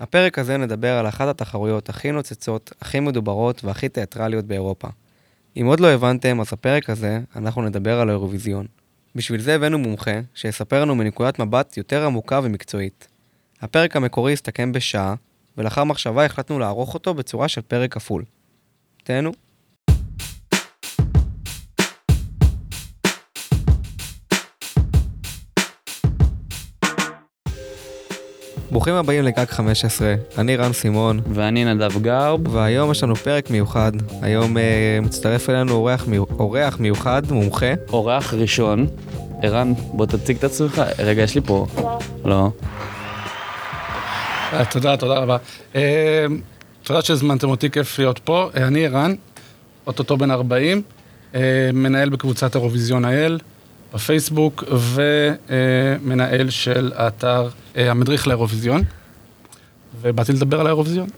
הפרק הזה נדבר על אחת התחרויות הכי נוצצות, הכי מדוברות והכי תיאטרליות באירופה. אם עוד לא הבנתם, אז הפרק הזה, אנחנו נדבר על האירוויזיון. בשביל זה הבאנו מומחה, שיספר לנו מנקודת מבט יותר עמוקה ומקצועית. הפרק המקורי הסתכם בשעה, ולאחר מחשבה החלטנו לערוך אותו בצורה של פרק כפול. תהנו. ברוכים הבאים לגג 15, אני רן סימון, ואני נדב גרב. והיום יש לנו פרק מיוחד. היום אה, מצטרף אלינו אורח, מיו- אורח מיוחד, מומחה. אורח ראשון, ערן, בוא תציג את עצמך. רגע, יש לי פה. לא. אה, תודה, תודה רבה. אה, תודה שהזמנתם אותי, כיף להיות פה. אה, אני ערן, אוטוטו בן 40, אה, מנהל בקבוצת אירוויזיון האל בפייסבוק, ומנהל של האתר אה, המדריך לאירוויזיון. ובאתי לדבר על האירוויזיון,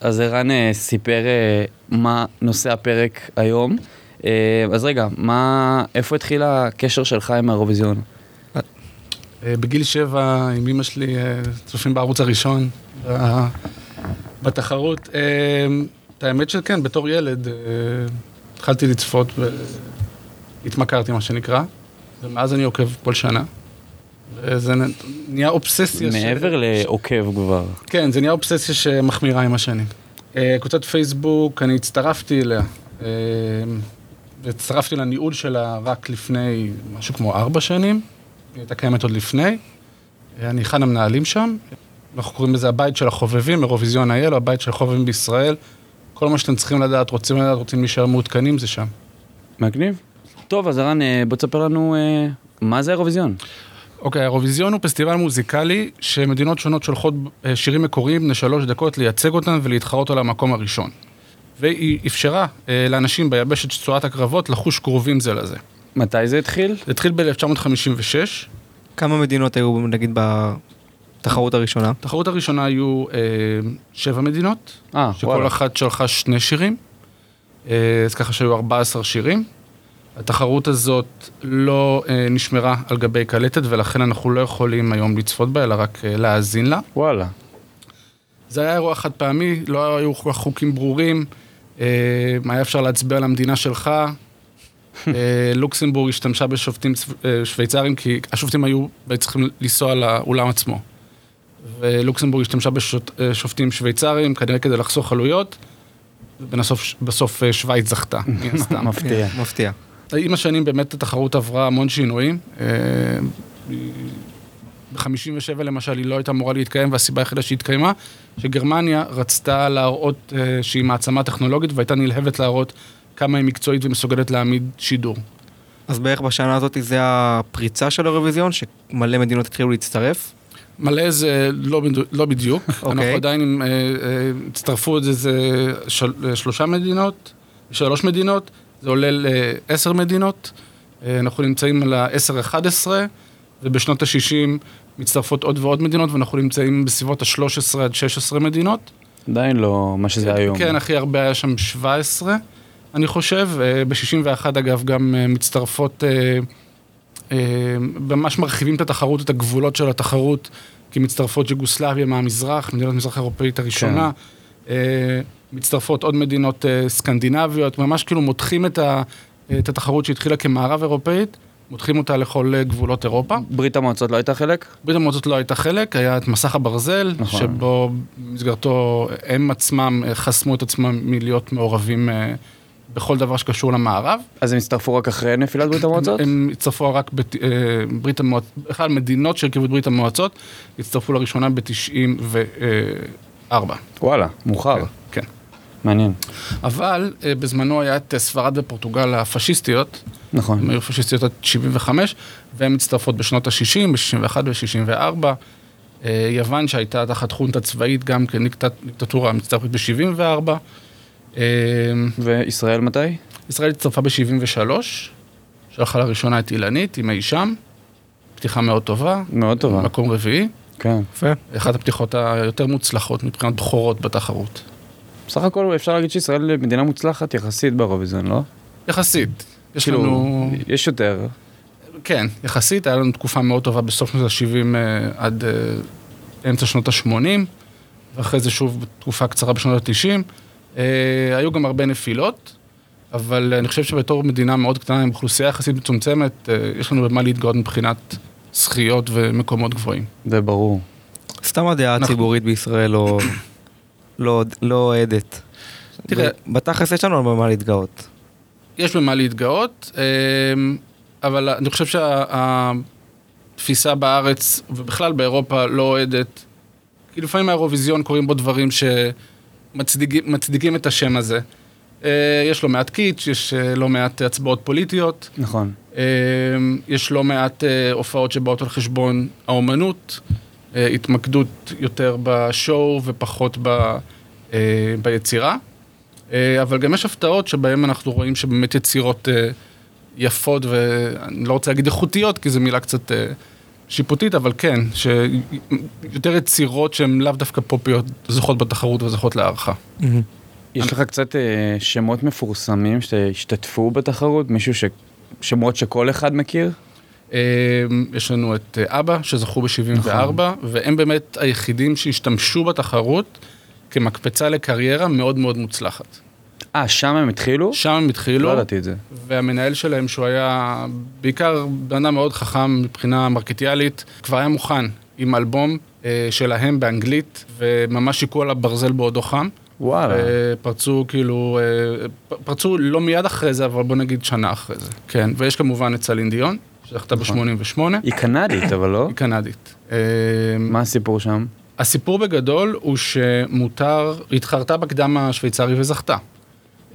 אז, ערן אה, סיפר אה, מה נושא הפרק היום. אז רגע, מה, איפה התחיל הקשר שלך עם האירוויזיון? בגיל שבע, עם אמא שלי, צופים בערוץ הראשון, בתחרות. את האמת שכן, בתור ילד, התחלתי לצפות, והתמכרתי, מה שנקרא, ומאז אני עוקב כל שנה. וזה נ- נהיה אובססיה. ש- מעבר לעוקב כבר. כן, זה נהיה אובססיה שמחמירה עם השנים. אה, קבוצת פייסבוק, אני הצטרפתי אליה. אה, והצטרפתי לניהול שלה רק לפני משהו כמו ארבע שנים. היא הייתה קיימת עוד לפני. אה, אני אחד המנהלים שם. אנחנו קוראים לזה הבית של החובבים, אירוויזיון אייל, או הבית של החובבים בישראל. כל מה שאתם צריכים לדעת, רוצים לדעת, רוצים להישאר מעודכנים, זה שם. מגניב. טוב, אז ערן, אה, בוא תספר לנו אה, מה זה האירוויזיון. אוקיי, האירוויזיון הוא פסטיבל מוזיקלי שמדינות שונות שולחות אה, שירים מקוריים בני שלוש דקות לייצג אותם ולהתחרות על המקום הראשון. והיא אפשרה אה, לאנשים ביבשת שצועת הקרבות לחוש קרובים זה לזה. מתי זה התחיל? זה התחיל ב-1956, כמה מדינות היו נגיד בתחרות הראשונה? התחרות הראשונה היו אה, שבע מדינות, אה, שכל וואלה. אחת שלחה שני שירים, אה, אז ככה שהיו 14 שירים. התחרות הזאת לא אה, נשמרה על גבי קלטת ולכן אנחנו לא יכולים היום לצפות בה, אלא רק אה, להאזין לה. וואלה. זה היה אירוע חד פעמי, לא היו חוקים ברורים, אה, היה אפשר להצביע על המדינה שלך. אה, לוקסמבורג השתמשה בשופטים צו- אה, שוויצרים, כי השופטים היו צריכים לנסוע לאולם עצמו. ולוקסמבורג השתמשה בשופטים שוויצרים, כנראה כדי לחסוך עלויות, ובסוף בסוף, אה, שווייץ זכתה, מן הסתם. מפתיע. מפתיע. עם השנים באמת התחרות עברה המון שינויים. אה, ב-57 למשל היא לא הייתה אמורה להתקיים, והסיבה היחידה שהתקיימה, שגרמניה רצתה להראות אה, שהיא מעצמה טכנולוגית והייתה נלהבת להראות כמה היא מקצועית ומסוגלת להעמיד שידור. אז בערך בשנה הזאת זה הפריצה של האירוויזיון, שמלא מדינות התחילו להצטרף. מלא זה לא, לא בדיוק, אנחנו אוקיי. עדיין, עם, אה, אה, הצטרפו את זה, זה של, שלושה מדינות, שלוש מדינות, זה עולה לעשר מדינות, אה, אנחנו נמצאים על ה-10-11, ובשנות ה-60 מצטרפות עוד ועוד מדינות, ואנחנו נמצאים בסביבות ה-13 עד 16 מדינות. עדיין לא מה שזה היום. כן, הכי הרבה היה שם 17, אני חושב. ב-61 אגב גם אה, מצטרפות, אה, אה, ממש מרחיבים את התחרות, את הגבולות של התחרות, כי מצטרפות יוגוסלביה מהמזרח, מדינות מזרח אירופאית הראשונה. אה, מצטרפות עוד מדינות אה, סקנדינביות, ממש כאילו מותחים את, ה, את התחרות שהתחילה כמערב אירופאית, מותחים אותה לכל אה, גבולות אירופה. ברית המועצות לא הייתה חלק? ברית המועצות לא הייתה חלק, היה את מסך הברזל, נכון. שבו במסגרתו הם עצמם אה, חסמו את עצמם מלהיות מעורבים בכל דבר שקשור למערב. אז הם הצטרפו רק אחרי נפילת ברית המועצות? הם הצטרפו רק בברית המועצות, בכלל מדינות שהרכיבו את ברית המועצות, הצטרפו לראשונה ב-94. וואלה, מאוחר. כן. מעניין. אבל אה, בזמנו היה את אה, ספרד ופורטוגל הפשיסטיות, נכון. הן היו פשיסטיות עד 75, והן מצטרפות בשנות ה-60, ב-61 ו-64. יוון שהייתה תחת חונטה צבאית, גם כדיקטטורה מצטרפת ב-74. וישראל מתי? ישראל הצטרפה ב-73, שלחה לראשונה את אילנית עם אי שם, פתיחה מאוד טובה, מאוד טובה. מקום רביעי, כן. יפה. אחת הפתיחות היותר מוצלחות מבחינת בכורות בתחרות. בסך הכל אפשר להגיד שישראל מדינה מוצלחת יחסית באירוויזיון, לא? יחסית, יש כאילו, לנו... יש יותר. כן, יחסית, היה לנו תקופה מאוד טובה בסוף שנות ה-70 עד אה, אמצע שנות ה-80. ואחרי זה שוב תקופה קצרה בשנות ה-90. אה, היו גם הרבה נפילות, אבל אני חושב שבתור מדינה מאוד קטנה עם אוכלוסייה יחסית מצומצמת, אה, יש לנו במה להתגאות מבחינת זכיות ומקומות גבוהים. זה ברור. סתם הדעה הציבורית בישראל לא- לא לא אוהדת. תראה- בתכלס יש לנו במה להתגאות. יש במה להתגאות, אמ, אבל אני חושב שהתפיסה בארץ ובכלל באירופה לא אוהדת, כי לפעמים האירוויזיון קורים בו דברים שמצדיקים את השם הזה. אה, יש לא מעט קיץ', יש אה, לא מעט הצבעות פוליטיות, נכון. אמ, יש לא מעט אה, הופעות שבאות על חשבון האומנות, התמקדות יותר בשואו ופחות ב, אה, ביצירה. אה, אבל גם יש הפתעות שבהן אנחנו רואים שבאמת יצירות אה, יפות, ואני לא רוצה להגיד איכותיות, כי זו מילה קצת אה, שיפוטית, אבל כן, שיותר יצירות שהן לאו דווקא פופיות זוכות בתחרות וזוכות להערכה. יש לך קצת אה, שמות מפורסמים שהשתתפו בתחרות? מישהו ש... שמות שכל אחד מכיר? אה, יש לנו את אה, אבא, שזכו ב-74, והם באמת היחידים שהשתמשו בתחרות כמקפצה לקריירה מאוד מאוד מוצלחת. אה, שם הם התחילו? שם הם התחילו, לא ידעתי את זה. והמנהל שלהם, שהוא היה בעיקר בן אדם מאוד חכם מבחינה מרקטיאלית, כבר היה מוכן עם אלבום אה, שלהם באנגלית, וממש שיקו על הברזל בעודו חם. וואלה. פרצו כאילו, אה, פרצו לא מיד אחרי זה, אבל בוא נגיד שנה אחרי זה. כן, ויש כמובן את סלין דיון, שזכתה נכון. ב-88, היא קנדית, אבל לא? היא קנדית. אה, מה הסיפור שם? הסיפור בגדול הוא שמותר, התחרתה בקדם השוויצרי וזכתה.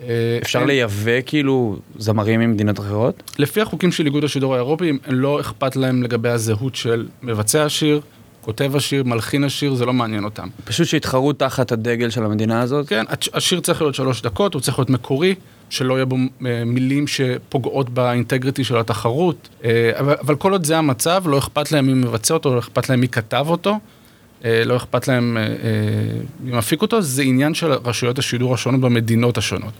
אה, אפשר לייבא כאילו זמרים ממדינות אחרות? לפי החוקים של איגוד השידור האירופי, לא אכפת להם לגבי הזהות של מבצע השיר, כותב השיר, מלחין השיר, זה לא מעניין אותם. פשוט שיתחרו תחת הדגל של המדינה הזאת? כן, הש- השיר צריך להיות שלוש דקות, הוא צריך להיות מקורי, שלא יהיה בו אה, מילים שפוגעות באינטגריטי של התחרות, אה, אבל, אבל כל עוד זה המצב, לא אכפת להם מי מבצע אותו, לא אכפת להם מי כתב אותו, אה, לא אכפת להם מי מפיק אותו, זה עניין של רשויות השידור השונות במדינות השונות.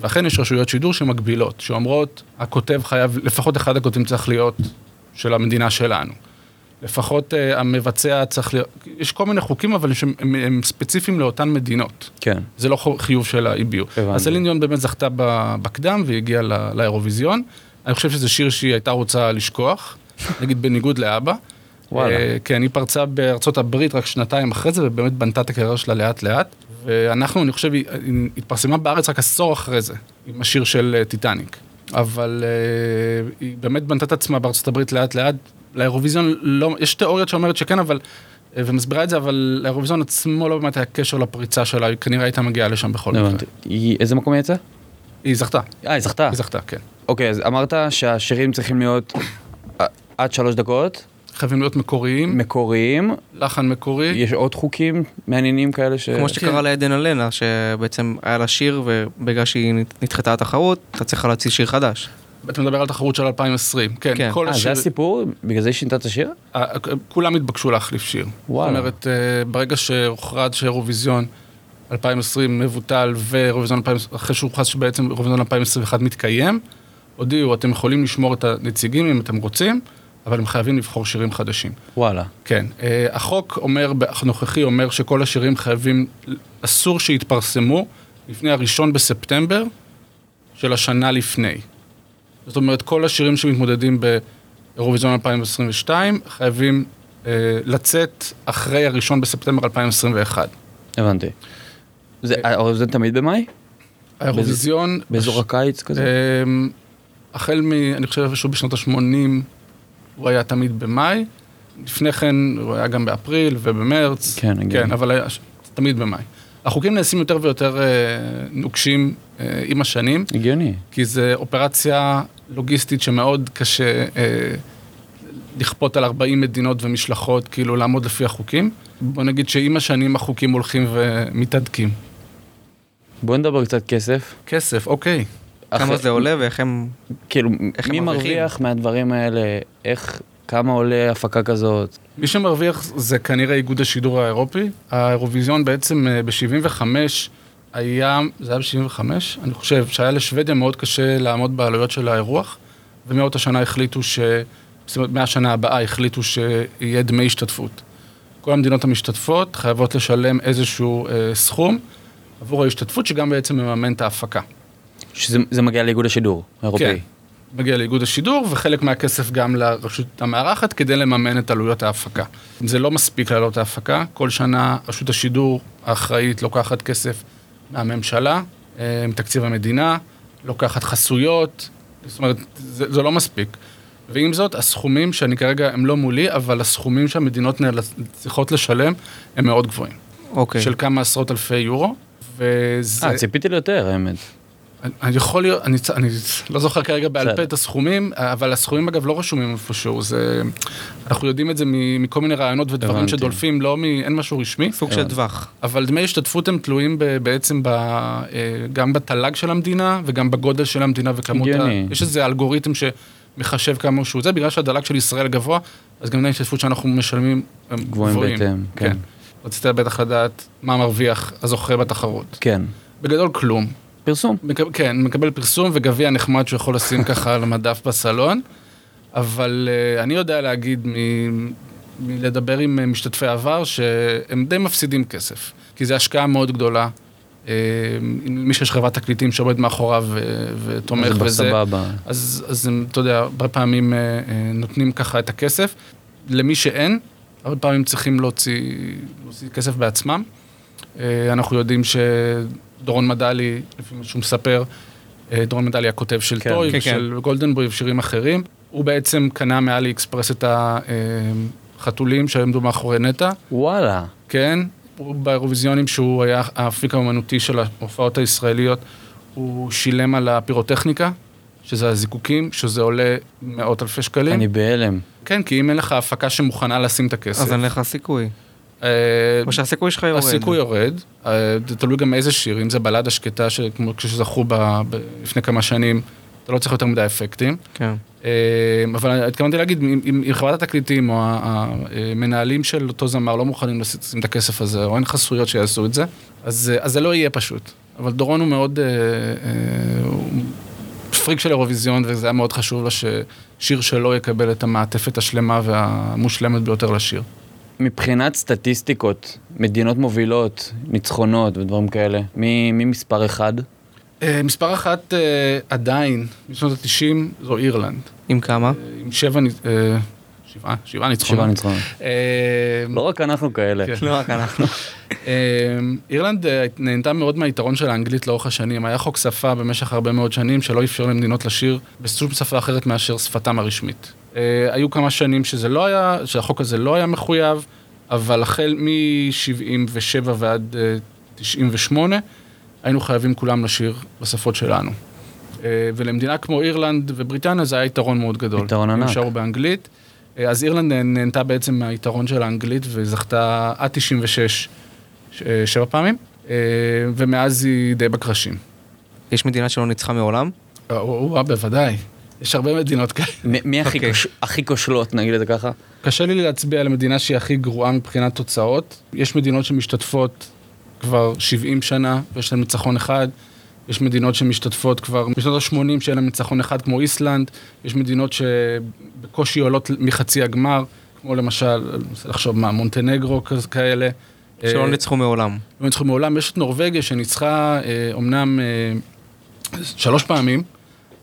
ואכן יש רשויות שידור שמגבילות, שאומרות, הכותב חייב, לפחות אחד הכותבים צריך להיות של המדינה שלנו. לפחות uh, המבצע צריך להיות, יש כל מיני חוקים, אבל שהם, הם, הם ספציפיים לאותן מדינות. כן. זה לא חיוב של ה-EBU. אז סלין דיון באמת זכתה בקדם והגיעה ל- לאירוויזיון. אני חושב שזה שיר שהיא הייתה רוצה לשכוח, נגיד בניגוד לאבא. וואלה. אה, כן, היא פרצה בארצות הברית רק שנתיים אחרי זה, ובאמת בנתה את הקריירה שלה לאט לאט. ואנחנו, אני חושב, היא היא התפרסמה בארץ רק עשור אחרי זה, עם השיר של אה, טיטניק. אבל אה, היא באמת בנתה את עצמה בארצות הברית לאט לאט. לאירוויזיון לא, יש תיאוריות שאומרת שכן, אבל, אה, ומסבירה את זה, אבל לאירוויזיון עצמו לא באמת היה קשר לפריצה שלה, היא כנראה הייתה מגיעה לשם בכל מקרה. איזה מקום היא יצאה? היא זכתה, אה, היא זכתה. היא זכתה, כן. אוקיי, אז אמרת שהשירים צריכים להיות אה, עד שלוש דקות, חייבים להיות מקוריים, מקוריים. לחן מקורי. יש עוד חוקים מעניינים כאלה ש... כמו שקרה לעדן אלנה, שבעצם היה לה שיר, ובגלל שהיא נדחתה התחרות, אתה צריך להוציא שיר חדש. אתה מדבר על תחרות של 2020, כן, כן. כל אה, זה השיר, הסיפור? בגלל זה היא שינתה את השיר? אה, כולם התבקשו להחליף שיר. וואלה. זאת אומרת, אה, ברגע שהוכרז שאירוויזיון 2020 מבוטל ואירוויזיון 2020, אחרי שהוכרז שבעצם אירוויזיון 2021 מתקיים, הודיעו, אתם יכולים לשמור את הנציגים אם אתם רוצים, אבל הם חייבים לבחור שירים חדשים. וואלה. כן, אה, החוק אומר, הנוכחי אומר שכל השירים חייבים, אסור שיתפרסמו לפני הראשון בספטמבר של השנה לפני. זאת אומרת, כל השירים שמתמודדים באירוויזיון 2022 חייבים אה, לצאת אחרי הראשון בספטמבר 2021. הבנתי. זה האירוויזיון תמיד במאי? האירוויזיון... באזור הקיץ כזה? אה, החל מ... אני חושב שהוא בשנות ה-80, הוא היה תמיד במאי. לפני כן הוא היה גם באפריל ובמרץ. כן, הגיוני. כן, אבל היה תמיד במאי. החוקים נעשים יותר ויותר אה, נוקשים אה, עם השנים, הגיוני. כי זו אופרציה לוגיסטית שמאוד קשה אה, לכפות על 40 מדינות ומשלחות, כאילו לעמוד לפי החוקים. בוא נגיד שעם השנים החוקים הולכים ומתהדקים. בוא נדבר קצת כסף. כסף, אוקיי. כמה אחרי- זה עולה ואיך הם... כאילו, איך מי הם? מרוויח מהדברים האלה? איך, כמה עולה הפקה כזאת? מי שמרוויח זה כנראה איגוד השידור האירופי. האירוויזיון בעצם ב-75 היה, זה היה ב-75? אני חושב שהיה לשוודיה מאוד קשה לעמוד בעלויות של האירוח, ומאות השנה החליטו ש... זאת אומרת, מהשנה הבאה החליטו שיהיה דמי השתתפות. כל המדינות המשתתפות חייבות לשלם איזשהו אה, סכום עבור ההשתתפות, שגם בעצם מממן את ההפקה. שזה זה מגיע לאיגוד השידור האירופאי. כן, מגיע לאיגוד השידור, וחלק מהכסף גם לרשות המארחת כדי לממן את עלויות ההפקה. זה לא מספיק לעלות ההפקה, כל שנה רשות השידור האחראית לוקחת כסף מהממשלה, אה, מתקציב המדינה, לוקחת חסויות, זאת אומרת, זה, זה לא מספיק. ועם זאת, הסכומים שאני כרגע, הם לא מולי, אבל הסכומים שהמדינות נאלצ- צריכות לשלם הם מאוד גבוהים. אוקיי. של כמה עשרות אלפי יורו, וזה... אה, ציפיתי ליותר, האמת. אני- יכול להיות, אני, אני לא זוכר כרגע בעל. פה את הסכומים, אבל הסכומים אגב לא רשומים איפשהו, זה... אנחנו יודעים את זה מ- מכל מיני רעיונות ודברים הבנתי. שדולפים, לא מ... אין משהו רשמי, סוג של טווח. אבל דמי השתתפות הם תלויים ב, בעצם ב, אה, גם בתל"ג של המדינה וגם בגודל של המדינה וכמות ה... הגיוני. יש איזה אלגוריתם שמחשב כמה שהוא זה, בגלל שהדל"ג של ישראל גבוה, אז גם דמי ההשתתפות שאנחנו משלמים הם גבוהים בהתאם, כן. רצית בטח לדעת מה מרוויח הזוכה בתחרות. כן. בגדול כלום. פרסום. מקב- כן, מקבל פרסום וגביע נחמד שהוא יכול לשים ככה על המדף בסלון, אבל uh, אני יודע להגיד מ- מלדבר עם אה, משתתפי עבר שהם די מפסידים כסף, כי זו השקעה מאוד גדולה. אה, מי שיש חברת תקליטים שעומד מאחוריו ותומך בזה, בסבבה. אז, אז הם, אתה יודע, הרבה פעמים נותנים ככה את הכסף. למי שאין, הרבה פעמים צריכים להוציא, להוציא כסף בעצמם. אנחנו יודעים שדורון מדלי, לפי מה שהוא מספר, אה, דורון מדלי הכותב של כן. טוי כן, ושל גולדנבוי ושירים אחרים, הוא בעצם קנה מאלי אקספרס את החתולים שעמדו מאחורי נטע. וואלה. כן, הוא באירוויזיונים שהוא היה האפיק האומנותי של ההופעות הישראליות, הוא שילם על הפירוטכניקה, שזה הזיקוקים, שזה עולה מאות אלפי שקלים. אני בהלם. כן, כי אם אין לך הפקה שמוכנה לשים את הכסף, אז אין לך סיכוי. אה, או שהסיכוי שלך יורד. הסיכוי יורד, אה, זה תלוי גם איזה שיר, אם זה בלדה שקטה, כמו כשזכו ב- ב- לפני כמה שנים, אתה לא צריך יותר מדי אפקטים. כן. אה, אבל התכוונתי להגיד, אם, אם, חברת התקליטים או המנהלים של אותו זמר לא מוכנים לשים את הכסף הזה, או אין חסויות שיעשו את זה, אז, אז זה לא יהיה פשוט. אבל דורון הוא מאוד אה, אה, הוא פריק של אירוויזיון, וזה היה מאוד חשוב לו ששיר שלו יקבל את המעטפת השלמה והמושלמת ביותר לשיר. מבחינת סטטיסטיקות, מדינות מובילות, ניצחונות ודברים כאלה, מי, מי מספר אחד? אה, מספר אחת אה, עדיין, משנות ה-90, זו אירלנד. עם כמה? אה, עם שבע, שבעה, שבעה ניצחונות. שבעה ניצחונות. לא רק אנחנו כאלה. כן. לא רק אנחנו. אירלנד נהנתה מאוד מהיתרון של האנגלית לאורך השנים. היה חוק שפה במשך הרבה מאוד שנים שלא אפשר למדינות לשיר בשום שפה אחרת מאשר שפתם הרשמית. אה, היו כמה שנים שזה לא היה, שהחוק הזה לא היה מחויב, אבל החל מ-77 ועד אה, 98, היינו חייבים כולם לשיר בשפות שלנו. אה, ולמדינה כמו אירלנד ובריטניה זה היה יתרון מאוד גדול. יתרון הם ענק. שרו באנגלית. אז אירלנד נהנתה בעצם מהיתרון של האנגלית וזכתה עד 96 ש- אה, שבע פעמים, אה, ומאז היא די בקרשים. יש מדינה שלא ניצחה מעולם? או, או, בוודאי. יש הרבה מדינות כאלה. מי הכי אוקיי. כוש- הכי כושלות, נגיד את זה ככה? קשה לי להצביע על המדינה שהיא הכי גרועה מבחינת תוצאות. יש מדינות שמשתתפות כבר 70 שנה ויש להן ניצחון אחד. יש מדינות שמשתתפות כבר משנות ה-80 שאין להן ניצחון אחד כמו איסלנד. יש מדינות שבקושי עולות מחצי הגמר, כמו למשל, אני מנסה לחשוב מה, מונטנגרו כאלה. שלא אה, ניצחו מעולם. לא ניצחו מעולם. יש את נורבגיה שניצחה אה, אומנם אה, שלוש פעמים,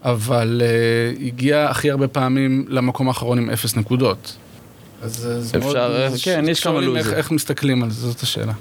אבל אה, הגיעה הכי הרבה פעמים למקום האחרון עם אפס נקודות. אז אז אפשר, מאוד- אה, כן, יש כמה איך- לוזים. איך מסתכלים על זה, זאת השאלה.